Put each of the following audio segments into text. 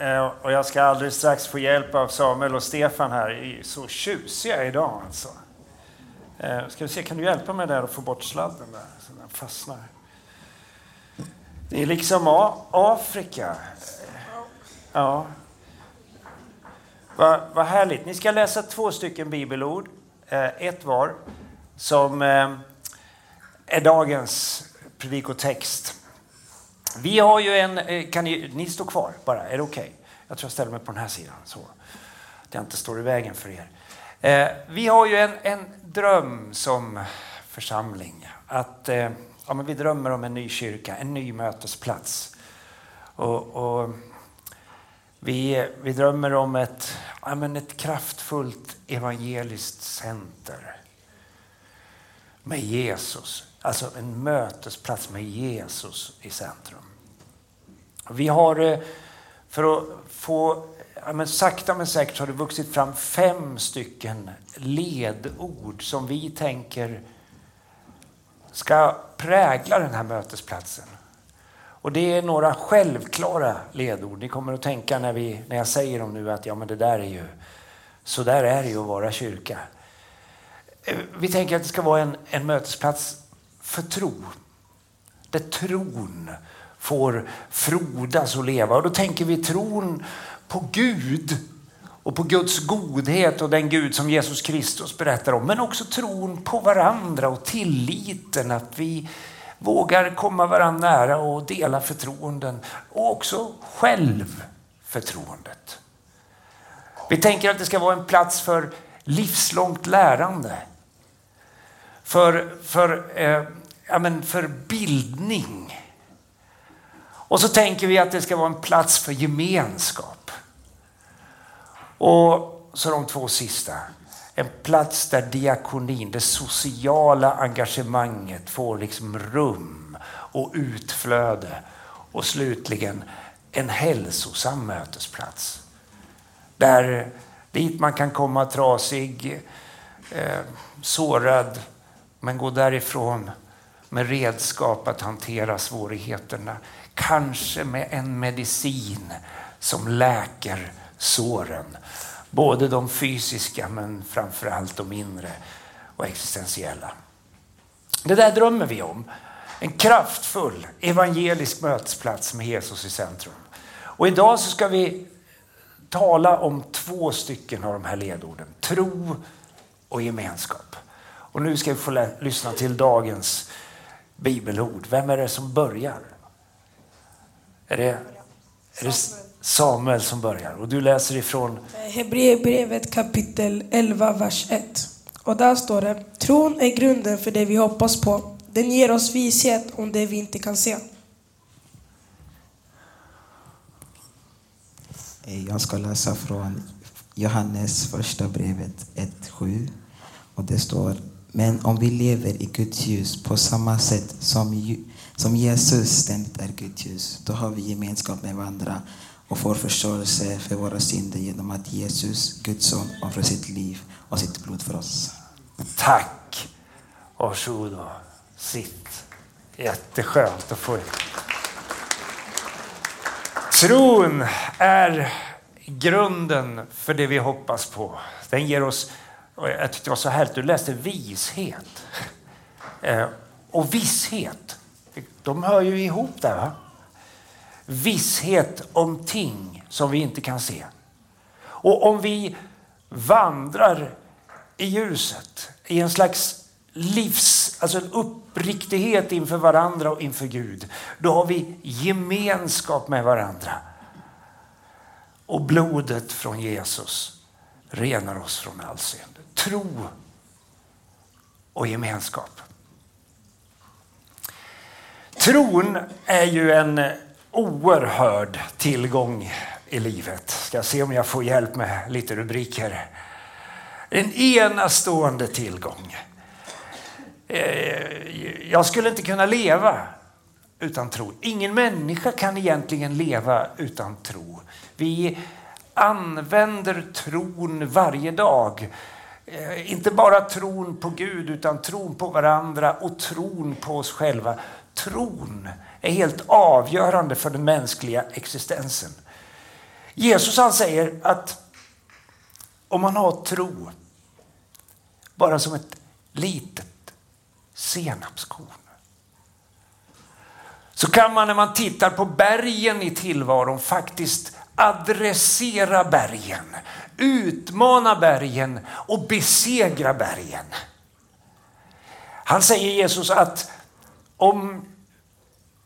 Eh, och jag ska alldeles strax få hjälp av Samuel och Stefan här. Är så tjusiga idag alltså. Eh, ska vi se, kan du hjälpa mig där och få bort sladden där så den fastnar? Det är liksom A- Afrika. Ja. Vad va härligt. Ni ska läsa två stycken bibelord, eh, ett var, som är dagens predikotext. Vi har ju en... Eh, kan ni, ni stå kvar bara? Är det okej? Jag tror jag ställer mig på den här sidan så att jag inte står i vägen för er. Eh, vi har ju en, en dröm som församling. Att, eh, ja, men vi drömmer om en ny kyrka, en ny mötesplats. Och, och vi, vi drömmer om ett, ja, men ett kraftfullt evangeliskt center med Jesus. Alltså en mötesplats med Jesus i centrum. Vi har, eh, för att få, ja men sakta men säkert har det vuxit fram fem stycken ledord som vi tänker ska prägla den här mötesplatsen. Och det är några självklara ledord. Ni kommer att tänka när, vi, när jag säger dem nu att ja, men det där är ju, så där är det ju att vara kyrka. Eh, vi tänker att det ska vara en, en mötesplats för tro. Där tron får frodas och leva. Och då tänker vi tron på Gud och på Guds godhet och den Gud som Jesus Kristus berättar om. Men också tron på varandra och tilliten att vi vågar komma varandra nära och dela förtroenden. Och också självförtroendet. Vi tänker att det ska vara en plats för livslångt lärande. För, för, eh, ja, men för bildning. Och så tänker vi att det ska vara en plats för gemenskap. Och så de två sista. En plats där diakonin, det sociala engagemanget får liksom rum och utflöde. Och slutligen en hälsosam mötesplats. Där dit man kan komma trasig, eh, sårad, men gå därifrån med redskap att hantera svårigheterna. Kanske med en medicin som läker såren. Både de fysiska men framförallt de inre och existentiella. Det där drömmer vi om. En kraftfull evangelisk mötesplats med Jesus i centrum. Och idag så ska vi tala om två stycken av de här ledorden. Tro och gemenskap. Och nu ska vi få lyssna till dagens bibelord. Vem är det som börjar? Är det, är det Samuel som börjar? Och du läser ifrån Hebreerbrevet kapitel 11, vers 1. Och där står det, tron är grunden för det vi hoppas på. Den ger oss vishet om det vi inte kan se. Eh, Jag ska läsa från Johannes första brevet 1.7. Och det står Men om vi lever i Guds ljus på samma sätt som, som Jesus ständigt är Guds ljus, då har vi gemenskap med varandra och får förståelse för våra synder genom att Jesus, Guds son, offrar sitt liv och sitt blod för oss. Tack! Varsågod och sitt. Jätteskönt att få... Tron är grunden för det vi hoppas på. Den ger oss, jag tyckte det var så härligt, du läste vishet. Eh, och visshet, de hör ju ihop där va? Visshet om ting som vi inte kan se. Och om vi vandrar i ljuset, i en slags livs, alltså en uppriktighet inför varandra och inför Gud, då har vi gemenskap med varandra. Och blodet från Jesus renar oss från all synd. Tro och gemenskap. Tron är ju en oerhörd tillgång i livet. Ska se om jag får hjälp med lite rubriker. En enastående tillgång. Eh, jag skulle inte kunna leva utan tro. Ingen människa kan egentligen leva utan tro. Vi använder tron varje dag. Eh, inte bara tron på Gud utan tron på varandra och tron på oss själva. Tron är helt avgörande för den mänskliga existensen. Jesus han säger att om man har tro bara som ett litet senapskorn så kan man när man tittar på bergen i tillvaron faktiskt adressera bergen, utmana bergen och besegra bergen. Han säger Jesus att om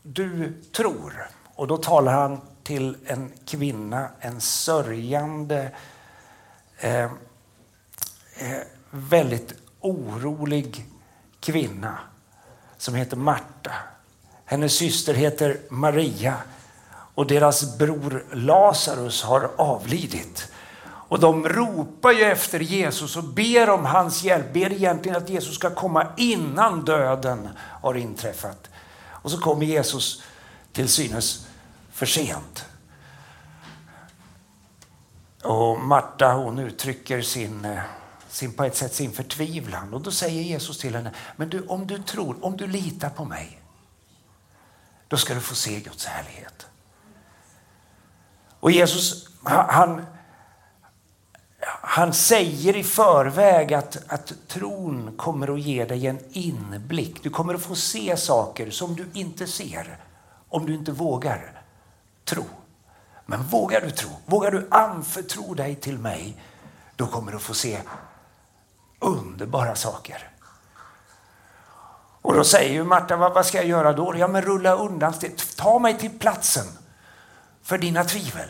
du tror, och då talar han till en kvinna, en sörjande, eh, eh, väldigt orolig kvinna som heter Marta. Hennes syster heter Maria och deras bror Lazarus har avlidit. Och de ropar ju efter Jesus och ber om hans hjälp, ber egentligen att Jesus ska komma innan döden har inträffat. Och så kommer Jesus till synes för sent. Och Marta hon uttrycker sin, eh, sin, på ett sätt sin förtvivlan och då säger Jesus till henne, men du, om du tror, om du litar på mig, då ska du få se Guds härlighet. Och Jesus han, han säger i förväg att, att tron kommer att ge dig en inblick. Du kommer att få se saker som du inte ser om du inte vågar tro. Men vågar du tro, vågar du anförtro dig till mig, då kommer du få se underbara saker. Och då säger ju Marta, vad, vad ska jag göra då? Ja, men rulla undan, ta mig till platsen för dina tvivel.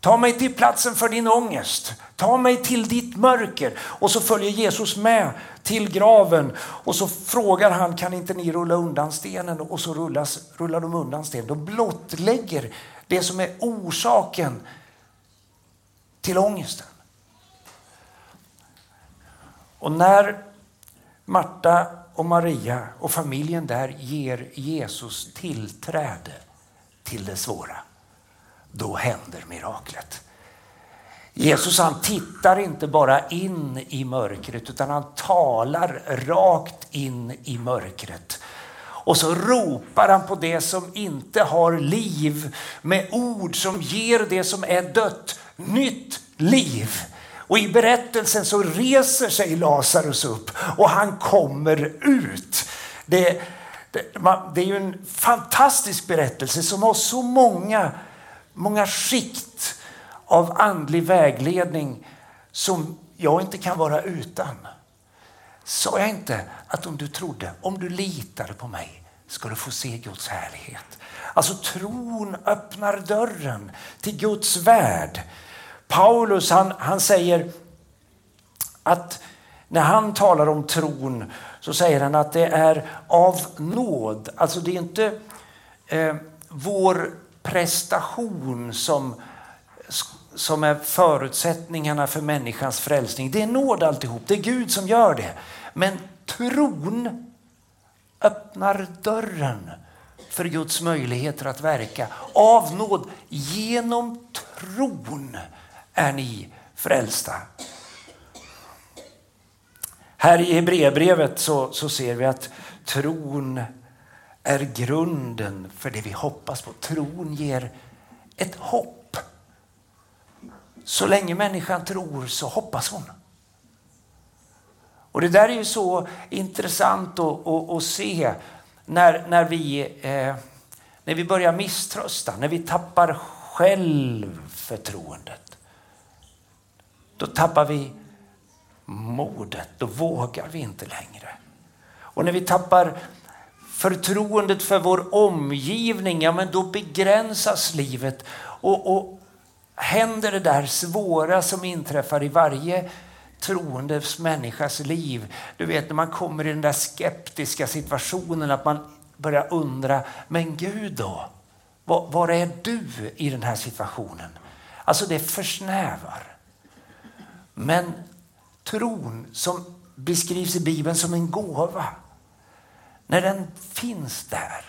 Ta mig till platsen för din ångest. Ta mig till ditt mörker. Och så följer Jesus med till graven och så frågar han, kan inte ni rulla undan stenen? Och så rullas, rullar de undan stenen. De blottlägger det som är orsaken till ångesten. Och när Marta och Maria och familjen där ger Jesus tillträde till det svåra, då händer miraklet. Jesus han tittar inte bara in i mörkret utan han talar rakt in i mörkret. Och så ropar han på det som inte har liv med ord som ger det som är dött nytt liv. Och i berättelsen så reser sig Lazarus upp och han kommer ut. Det, det, det är ju en fantastisk berättelse som har så många, många skikt av andlig vägledning som jag inte kan vara utan. Sa jag inte att om du trodde, om du litade på mig ska du få se Guds härlighet. Alltså tron öppnar dörren till Guds värld. Paulus han, han säger att när han talar om tron så säger han att det är av nåd. Alltså det är inte eh, vår prestation som, som är förutsättningarna för människans frälsning. Det är nåd alltihop. Det är Gud som gör det. Men tron öppnar dörren för Guds möjligheter att verka. Av nåd, genom tron är ni frälsta. Här i Hebreerbrevet så, så ser vi att tron är grunden för det vi hoppas på. Tron ger ett hopp. Så länge människan tror så hoppas hon. Och Det där är ju så intressant att, att, att se när, när, vi, eh, när vi börjar misströsta, när vi tappar självförtroendet. Då tappar vi modet, då vågar vi inte längre. Och när vi tappar förtroendet för vår omgivning, ja men då begränsas livet. Och, och händer det där svåra som inträffar i varje troendes människas liv. Du vet när man kommer i den där skeptiska situationen att man börjar undra, men Gud då? Var, var är du i den här situationen? Alltså det försnävar. Men tron som beskrivs i Bibeln som en gåva, när den finns där,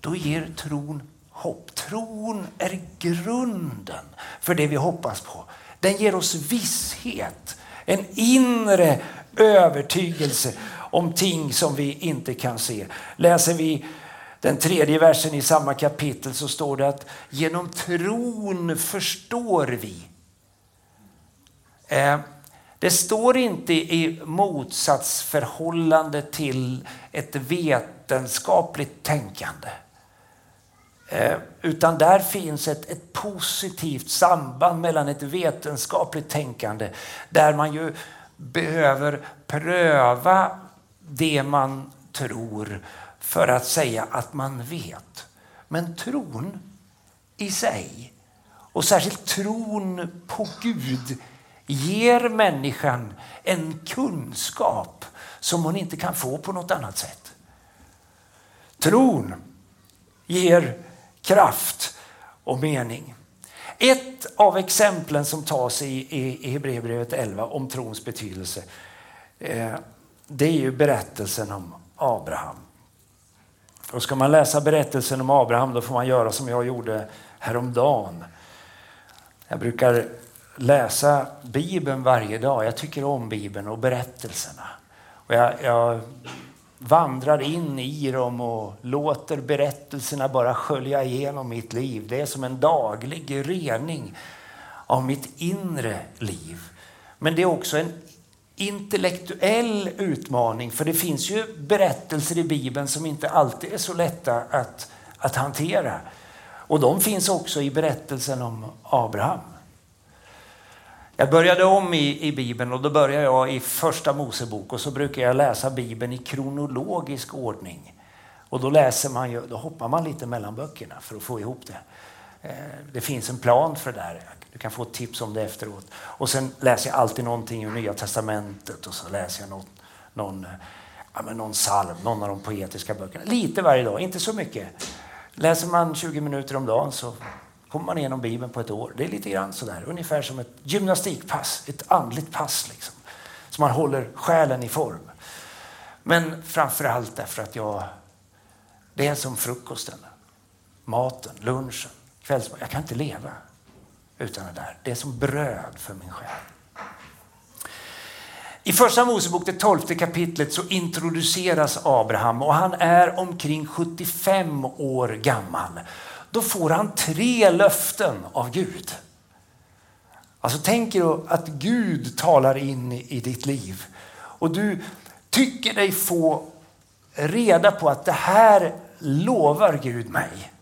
då ger tron hopp. Tron är grunden för det vi hoppas på. Den ger oss visshet, en inre övertygelse om ting som vi inte kan se. Läser vi den tredje versen i samma kapitel så står det att genom tron förstår vi. Eh, det står inte i motsatsförhållande till ett vetenskapligt tänkande. Eh, utan där finns ett, ett positivt samband mellan ett vetenskapligt tänkande där man ju behöver pröva det man tror för att säga att man vet. Men tron i sig, och särskilt tron på Gud, ger människan en kunskap som hon inte kan få på något annat sätt. Tron ger kraft och mening. Ett av exemplen som tas i, i, i Hebreerbrevet 11 om trons betydelse eh, det är ju berättelsen om Abraham. Och ska man läsa berättelsen om Abraham då får man göra som jag gjorde häromdagen. Jag brukar läsa Bibeln varje dag. Jag tycker om Bibeln och berättelserna. Och jag, jag vandrar in i dem och låter berättelserna bara skölja igenom mitt liv. Det är som en daglig rening av mitt inre liv. Men det är också en intellektuell utmaning för det finns ju berättelser i Bibeln som inte alltid är så lätta att, att hantera. Och de finns också i berättelsen om Abraham. Jag började om i, i Bibeln och då började jag i första Mosebok och så brukar jag läsa Bibeln i kronologisk ordning. Och då läser man ju, då hoppar man lite mellan böckerna för att få ihop det. Eh, det finns en plan för det där. Du kan få ett tips om det efteråt. Och sen läser jag alltid någonting ur Nya Testamentet och så läser jag något, någon, ja, men någon psalm, någon av de poetiska böckerna. Lite varje dag, inte så mycket. Läser man 20 minuter om dagen så kommer man igenom Bibeln på ett år. Det är lite grann sådär, ungefär som ett gymnastikpass, ett andligt pass. Liksom. Så man håller själen i form. Men framför allt därför att jag, det är som frukosten, maten, lunchen, kvällsmaten. Jag kan inte leva utan det där. Det är som bröd för min själ. I första Mosebok, det tolfte kapitlet, så introduceras Abraham och han är omkring 75 år gammal då får han tre löften av Gud. Alltså tänk er att Gud talar in i ditt liv och du tycker dig få reda på att det här lovar Gud mig.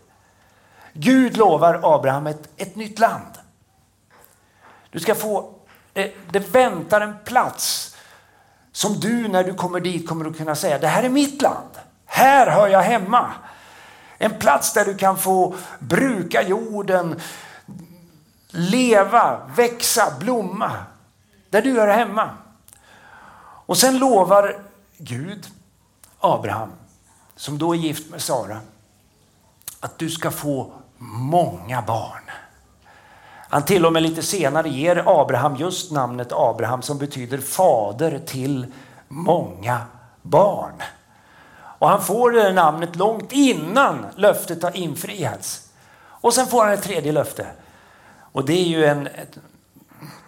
Gud lovar Abraham ett, ett nytt land. Du ska få, det, det väntar en plats som du när du kommer dit kommer att kunna säga, det här är mitt land. Här hör jag hemma. En plats där du kan få bruka jorden, leva, växa, blomma. Där du hör hemma. Och sen lovar Gud Abraham, som då är gift med Sara, att du ska få många barn. Han till och med lite senare ger Abraham just namnet Abraham som betyder fader till många barn. Och han får det namnet långt innan löftet har infriats. Och sen får han ett tredje löfte. Och det är ju en, ett,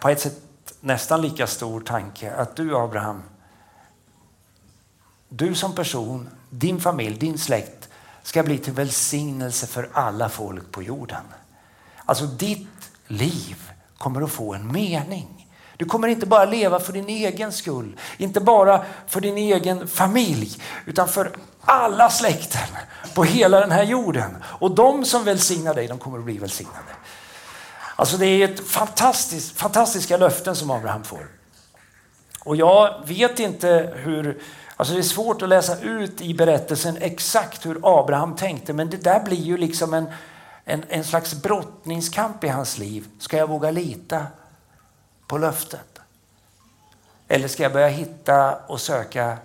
på ett sätt nästan lika stor tanke att du Abraham, du som person, din familj, din släkt ska bli till välsignelse för alla folk på jorden. Alltså ditt liv kommer att få en mening. Du kommer inte bara leva för din egen skull, inte bara för din egen familj, utan för alla släkten på hela den här jorden. Och de som välsignar dig, de kommer att bli välsignade. Alltså det är ett fantastiskt, fantastiska löften som Abraham får. Och jag vet inte hur, alltså det är svårt att läsa ut i berättelsen exakt hur Abraham tänkte, men det där blir ju liksom en, en, en slags brottningskamp i hans liv. Ska jag våga lita på löftet? Eller ska jag börja hitta och söka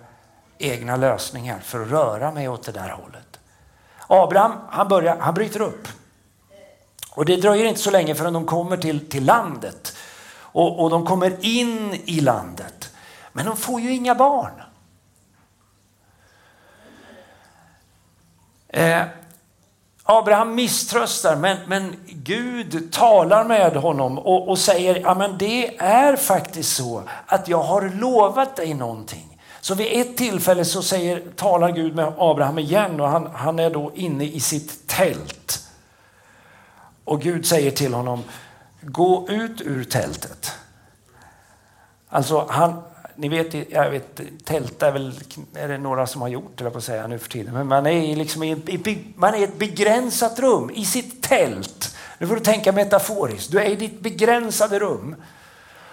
egna lösningar för att röra mig åt det där hållet? Abraham han, börjar, han bryter upp Och det dröjer inte så länge förrän de kommer till, till landet. Och, och de kommer in i landet. Men de får ju inga barn. Eh, Abraham misströstar, men, men Gud talar med honom och, och säger ja, men det är faktiskt så att jag har lovat dig någonting. Så vid ett tillfälle så säger, talar Gud med Abraham igen och han, han är då inne i sitt tält. Och Gud säger till honom, gå ut ur tältet. Alltså han, ni vet, jag vet, tälta är väl är det några som har gjort eller på att säga nu för tiden. Men man är liksom i, man är i ett begränsat rum i sitt tält. Nu får du tänka metaforiskt. Du är i ditt begränsade rum.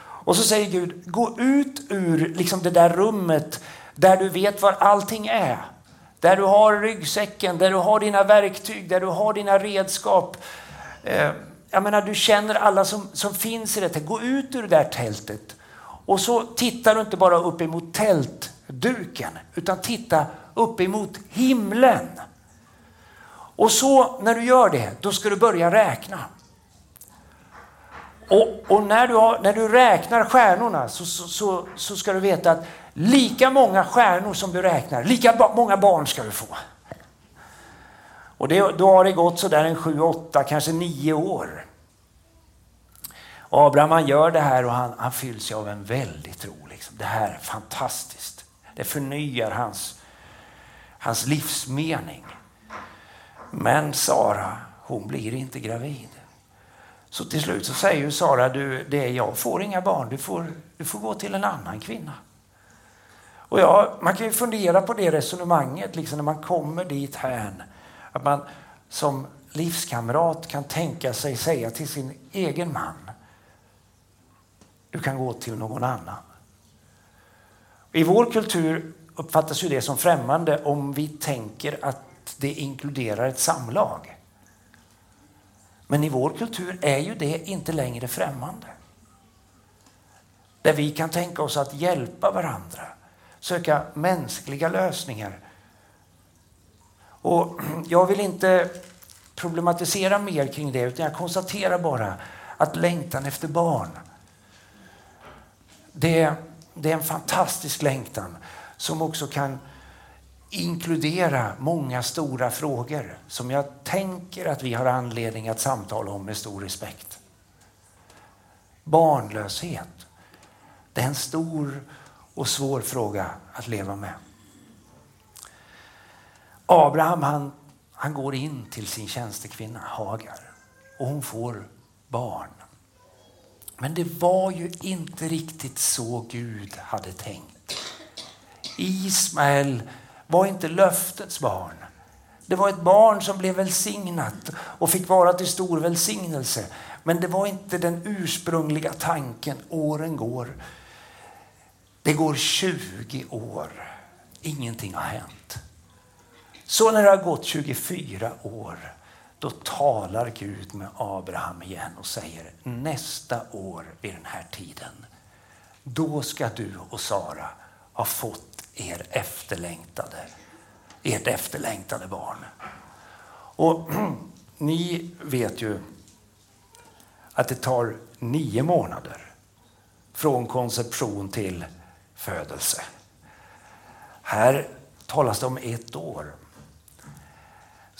Och så säger Gud, gå ut ur liksom det där rummet där du vet var allting är. Där du har ryggsäcken, där du har dina verktyg, där du har dina redskap. Eh, jag menar, du känner alla som, som finns i det. Gå ut ur det där tältet och så tittar du inte bara upp emot tältduken utan titta upp emot himlen. Och så när du gör det, då ska du börja räkna. Och, och när, du har, när du räknar stjärnorna så, så, så, så, ska du veta att lika många stjärnor som du räknar, lika ba, många barn ska du få. Och det, då har det gått sådär en sju, åtta, kanske nio år. Abraham han gör det här och han, han fylls av en väldig tro. Liksom. Det här är fantastiskt. Det förnyar hans, hans livsmening. Men Sara, hon blir inte gravid. Så till slut så säger ju Sara, du, det är jag får inga barn, du får, du får gå till en annan kvinna. Och ja, man kan ju fundera på det resonemanget liksom när man kommer dit här. Att man som livskamrat kan tänka sig säga till sin egen man, du kan gå till någon annan. I vår kultur uppfattas ju det som främmande om vi tänker att det inkluderar ett samlag. Men i vår kultur är ju det inte längre främmande. Där vi kan tänka oss att hjälpa varandra, söka mänskliga lösningar. Och jag vill inte problematisera mer kring det, utan jag konstaterar bara att längtan efter barn det, det är en fantastisk längtan som också kan inkludera många stora frågor som jag tänker att vi har anledning att samtala om med stor respekt. Barnlöshet, det är en stor och svår fråga att leva med. Abraham han, han går in till sin tjänstekvinna Hagar och hon får barn. Men det var ju inte riktigt så Gud hade tänkt. Ismael var inte löftets barn. Det var ett barn som blev välsignat och fick vara till stor välsignelse. Men det var inte den ursprungliga tanken. Åren går. Det går 20 år. Ingenting har hänt. Så när det har gått 24 år då talar Gud med Abraham igen och säger nästa år vid den här tiden, då ska du och Sara ha fått er efterlängtade, ert efterlängtade barn. Och ni vet ju att det tar nio månader från konception till födelse. Här talas det om ett år.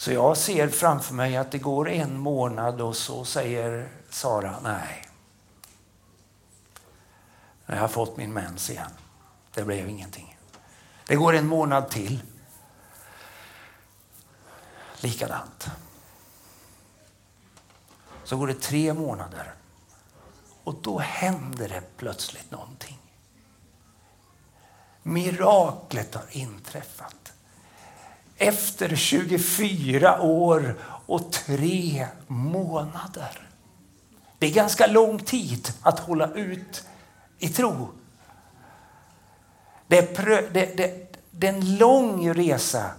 Så jag ser framför mig att det går en månad och så säger Sara nej. Jag har fått min mens igen. Det blev ingenting. Det går en månad till. Likadant. Så går det tre månader och då händer det plötsligt någonting. Miraklet har inträffat efter 24 år och tre månader. Det är ganska lång tid att hålla ut i tro. Det är, det, det, det är en lång resa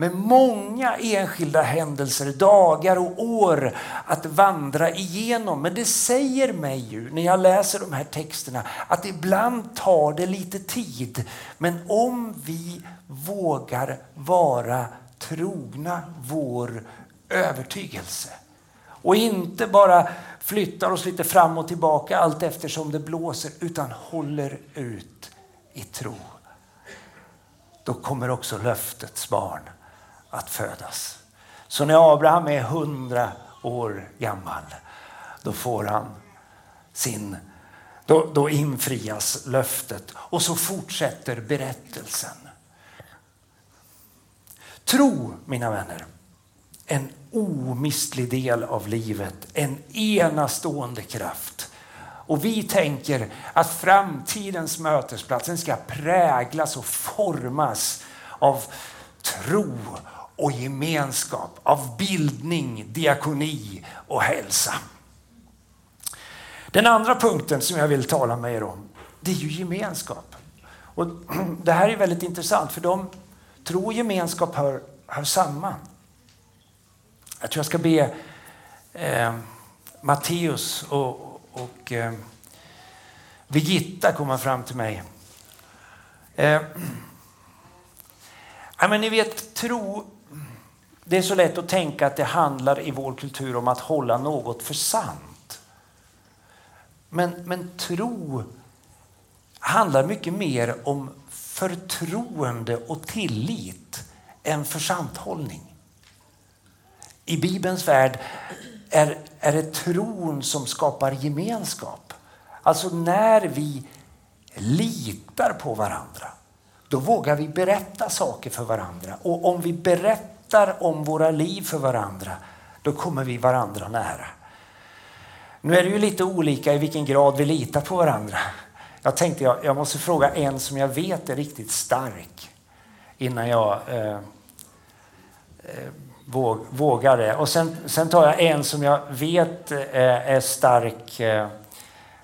med många enskilda händelser, dagar och år att vandra igenom. Men det säger mig ju när jag läser de här texterna att ibland tar det lite tid. Men om vi vågar vara trogna vår övertygelse Och inte bara flyttar oss lite fram och tillbaka allt eftersom det blåser, utan håller ut i tro. Då kommer också löftets barn att födas. Så när Abraham är hundra år gammal, då får han sin då, då infrias löftet och så fortsätter berättelsen. Tro, mina vänner, en omistlig del av livet, en enastående kraft. Och vi tänker att framtidens mötesplats ska präglas och formas av tro och gemenskap, av bildning, diakoni och hälsa. Den andra punkten som jag vill tala med er om, det är ju gemenskap. Och det här är väldigt intressant för de tro och gemenskap hör, hör samman. Jag tror jag ska be eh, Matteus och, och eh, Birgitta komma fram till mig. Eh, ja, men ni vet, tro, det är så lätt att tänka att det handlar i vår kultur om att hålla något för sant. Men, men tro handlar mycket mer om förtroende och tillit än försanthållning. I Bibelns värld är, är det tron som skapar gemenskap. Alltså när vi litar på varandra, då vågar vi berätta saker för varandra. Och om vi berättar om våra liv för varandra, då kommer vi varandra nära. Nu är det ju lite olika i vilken grad vi litar på varandra. Jag tänkte jag, jag måste fråga en som jag vet är riktigt stark innan jag eh, eh, våg, vågar det. Och sen, sen tar jag en som jag vet eh, är stark, eh,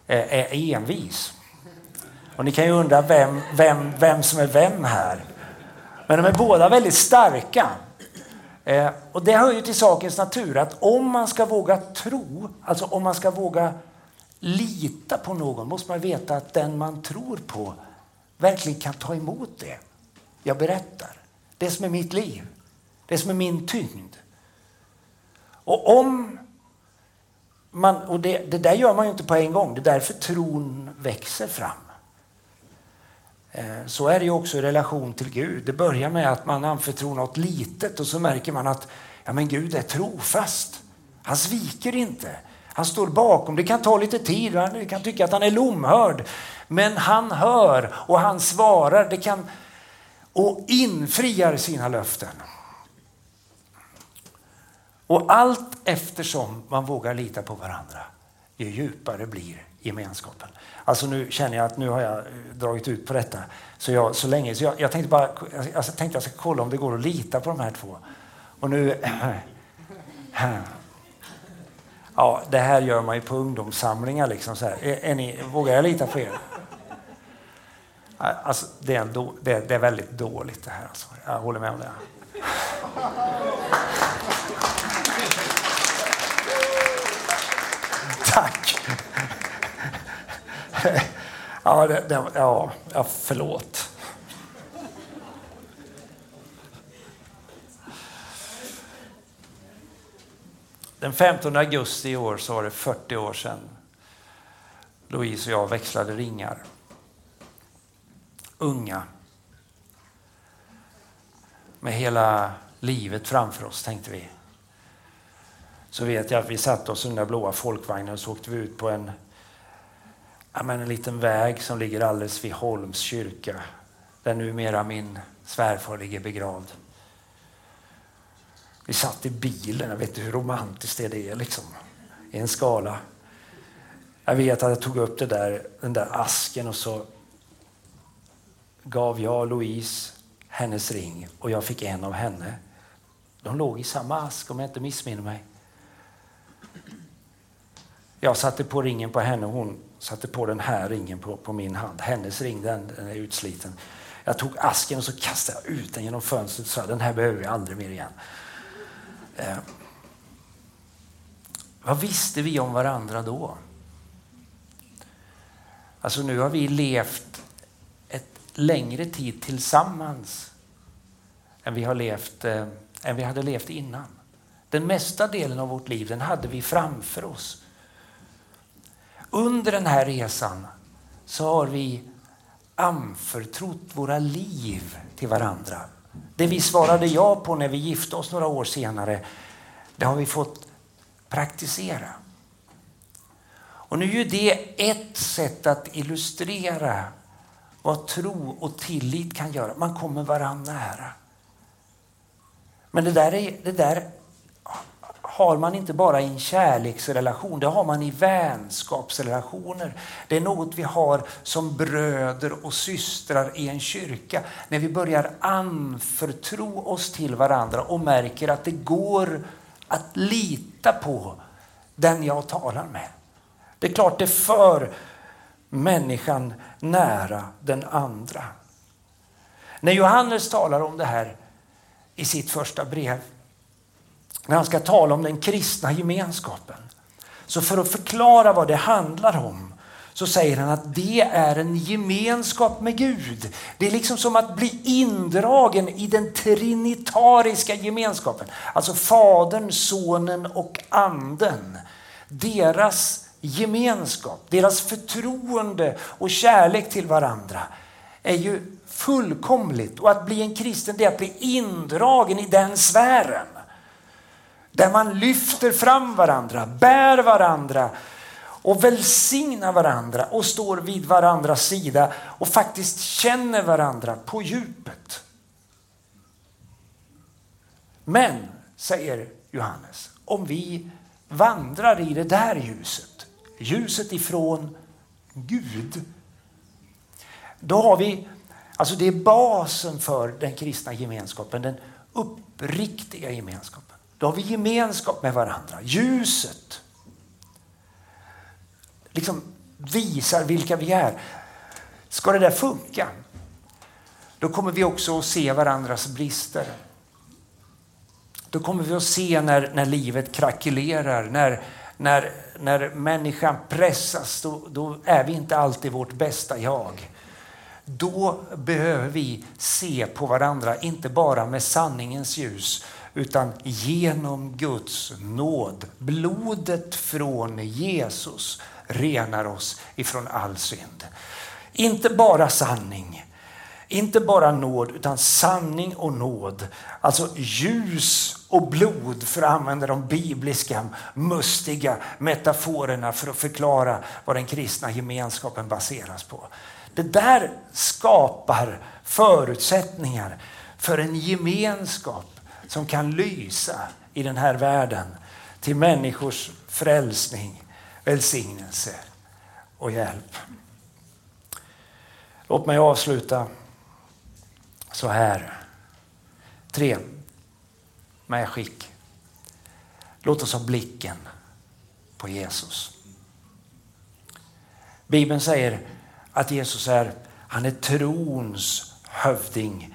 eh är envis. Och ni kan ju undra vem, vem, vem som är vem här. Men de är båda väldigt starka. Eh, och det hör ju till sakens natur att om man ska våga tro, alltså om man ska våga lita på någon måste man veta att den man tror på verkligen kan ta emot det jag berättar. Det som är mitt liv. Det som är min tyngd. Och om man, och det, det där gör man ju inte på en gång. Det är därför tron växer fram. Eh, så är det ju också i relation till Gud. Det börjar med att man anförtror något litet och så märker man att ja, men Gud är trofast. Han sviker inte. Han står bakom. Det kan ta lite tid, man kan tycka att han är lomhörd. Men han hör och han svarar det kan, och infriar sina löften. Och allt eftersom man vågar lita på varandra, ju djupare blir gemenskapen. Alltså nu känner jag att nu har jag eh, dragit ut på detta så, jag, så länge. Så jag, jag tänkte bara jag tänkte jag ska kolla om det går att lita på de här två. Och nu... Ja, det här gör man ju på ungdomssamlingar. Liksom så här. Är, är ni, vågar jag lita på er? Alltså, det, är en då, det, det, är väldigt dåligt det här. Alltså. Jag håller med om det. Ja, det, det, ja, ja, förlåt. Den 15 augusti i år så var det 40 år sedan Louise och jag växlade ringar. Unga. Med hela livet framför oss, tänkte vi. Så vet jag att vi satte oss i den där blåa folkvagnen och så åkte vi ut på en, ja, men en liten väg som ligger alldeles vid Holms kyrka. Där numera min svärfar ligger begravd. Vi satt i bilen, jag vet inte hur romantiskt det är liksom. I en skala. Jag vet att jag tog upp det där, den där asken och så gav jag Louise hennes ring och jag fick en av henne. De låg i samma ask om jag inte missminner mig. Jag satte på ringen på henne och hon satte på den här ringen på, på min hand. Hennes ring den, den är utsliten. Jag tog asken och så kastade jag ut den genom fönstret och sa den här behöver vi aldrig mer igen. Eh, vad visste vi om varandra då? Alltså nu har vi levt ett längre tid tillsammans än vi, har levt, eh, än vi hade levt innan. Den mesta delen av vårt liv den hade vi framför oss. Under den här resan så har vi anförtrott våra liv till varandra. Det vi svarade ja på när vi gifte oss några år senare, det har vi fått praktisera. Och nu är det ett sätt att illustrera vad tro och tillit kan göra. Man kommer varandra nära. Men det där, är, det där har man inte bara i en kärleksrelation, det har man i vänskapsrelationer. Det är något vi har som bröder och systrar i en kyrka. När vi börjar anförtro oss till varandra och märker att det går att lita på den jag talar med. Det är klart det för människan nära den andra. När Johannes talar om det här i sitt första brev, när han ska tala om den kristna gemenskapen, så för att förklara vad det handlar om så säger han att det är en gemenskap med Gud. Det är liksom som att bli indragen i den trinitariska gemenskapen. Alltså Fadern, Sonen och Anden. Deras gemenskap, deras förtroende och kärlek till varandra är ju fullkomligt. Och att bli en kristen det är att bli indragen i den sfären. Där man lyfter fram varandra, bär varandra och välsignar varandra och står vid varandras sida och faktiskt känner varandra på djupet. Men, säger Johannes, om vi vandrar i det där ljuset, ljuset ifrån Gud, då har vi, alltså det är basen för den kristna gemenskapen, den uppriktiga gemenskapen. Då har vi gemenskap med varandra. Ljuset liksom visar vilka vi är. Ska det där funka, då kommer vi också att se varandras brister. Då kommer vi att se när, när livet krackelerar, när, när, när människan pressas, då, då är vi inte alltid vårt bästa jag. Då behöver vi se på varandra, inte bara med sanningens ljus, utan genom Guds nåd. Blodet från Jesus renar oss ifrån all synd. Inte bara sanning, inte bara nåd, utan sanning och nåd. Alltså ljus och blod, för att använda de bibliska mustiga metaforerna för att förklara vad den kristna gemenskapen baseras på. Det där skapar förutsättningar för en gemenskap som kan lysa i den här världen till människors frälsning, välsignelse och hjälp. Låt mig avsluta så här. Tre medskick. Låt oss ha blicken på Jesus. Bibeln säger att Jesus är, han är trons hövding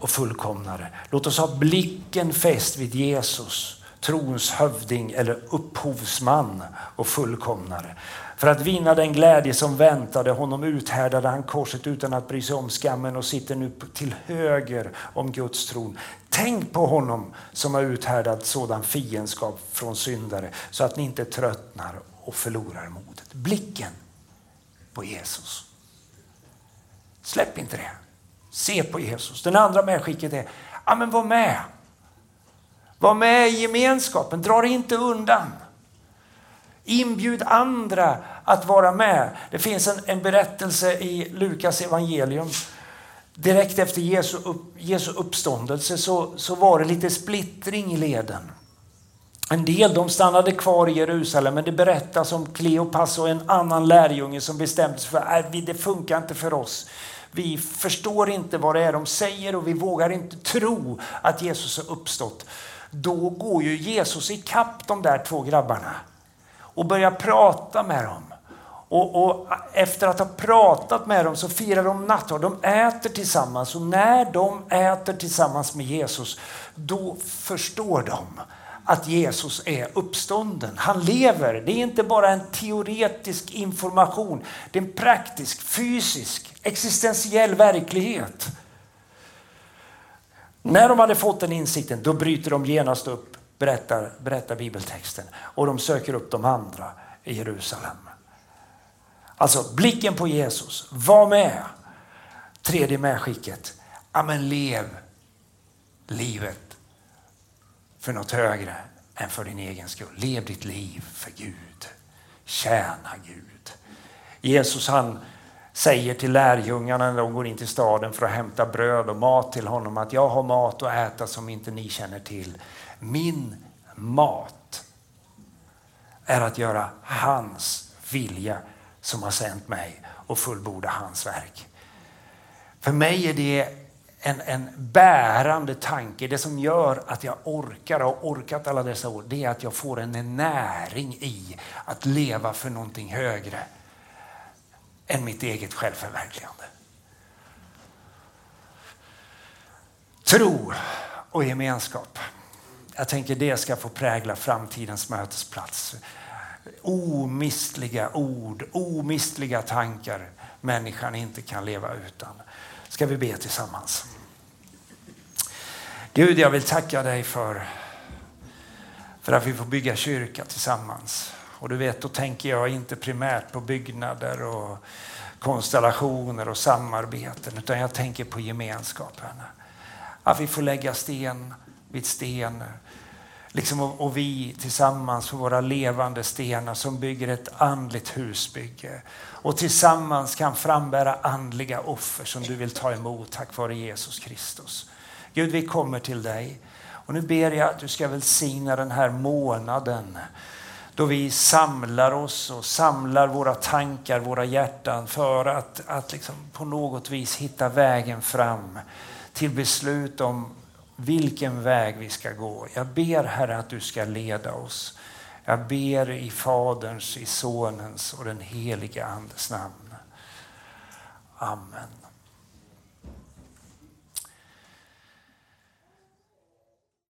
och fullkomnare. Låt oss ha blicken fäst vid Jesus, trons hövding eller upphovsman och fullkomnare. För att vinna den glädje som väntade honom uthärdade han korset utan att bry sig om skammen och sitter nu till höger om Guds tron. Tänk på honom som har uthärdat sådan fiendskap från syndare så att ni inte tröttnar och förlorar modet. Blicken på Jesus. Släpp inte det. Se på Jesus. Den andra medskicket är, ja men var med. Var med i gemenskapen, dra dig inte undan. Inbjud andra att vara med. Det finns en, en berättelse i Lukas evangelium. Direkt efter Jesu, upp, Jesu uppståndelse så, så var det lite splittring i leden. En del de stannade kvar i Jerusalem, men det berättas om Kleopas och en annan lärjunge som bestämde sig för att det funkar inte för oss. Vi förstår inte vad det är de säger och vi vågar inte tro att Jesus har uppstått. Då går ju Jesus ikapp de där två grabbarna och börjar prata med dem. Och, och, efter att ha pratat med dem så firar de nattvard. De äter tillsammans och när de äter tillsammans med Jesus då förstår de att Jesus är uppstånden. Han lever. Det är inte bara en teoretisk information. Det är en praktisk, fysisk, existentiell verklighet. När de hade fått den insikten då bryter de genast upp berättar, berättar bibeltexten. Och de söker upp de andra i Jerusalem. Alltså blicken på Jesus, var med. Tredje medskicket, ja men lev livet för något högre än för din egen skull. Lev ditt liv för Gud. Tjäna Gud. Jesus han säger till lärjungarna när de går in till staden för att hämta bröd och mat till honom att jag har mat att äta som inte ni känner till. Min mat är att göra hans vilja som har sänt mig och fullborda hans verk. För mig är det en, en bärande tanke. Det som gör att jag orkar och har orkat alla dessa år, det är att jag får en näring i att leva för någonting högre än mitt eget självförverkligande. Tro och gemenskap. Jag tänker det ska få prägla framtidens mötesplats. Omistliga ord, omistliga tankar människan inte kan leva utan. Ska vi be tillsammans? Gud, jag vill tacka dig för, för att vi får bygga kyrka tillsammans. Och du vet, då tänker jag inte primärt på byggnader och konstellationer och samarbeten, utan jag tänker på gemenskapen. Att vi får lägga sten vid sten. Liksom och, och vi tillsammans, våra levande stenar som bygger ett andligt husbygge. Och tillsammans kan frambära andliga offer som du vill ta emot tack vare Jesus Kristus. Gud, vi kommer till dig. Och nu ber jag att du ska välsigna den här månaden då vi samlar oss och samlar våra tankar, våra hjärtan för att, att liksom på något vis hitta vägen fram till beslut om vilken väg vi ska gå. Jag ber Herre att du ska leda oss. Jag ber i Faderns, i Sonens och den helige Andes namn. Amen.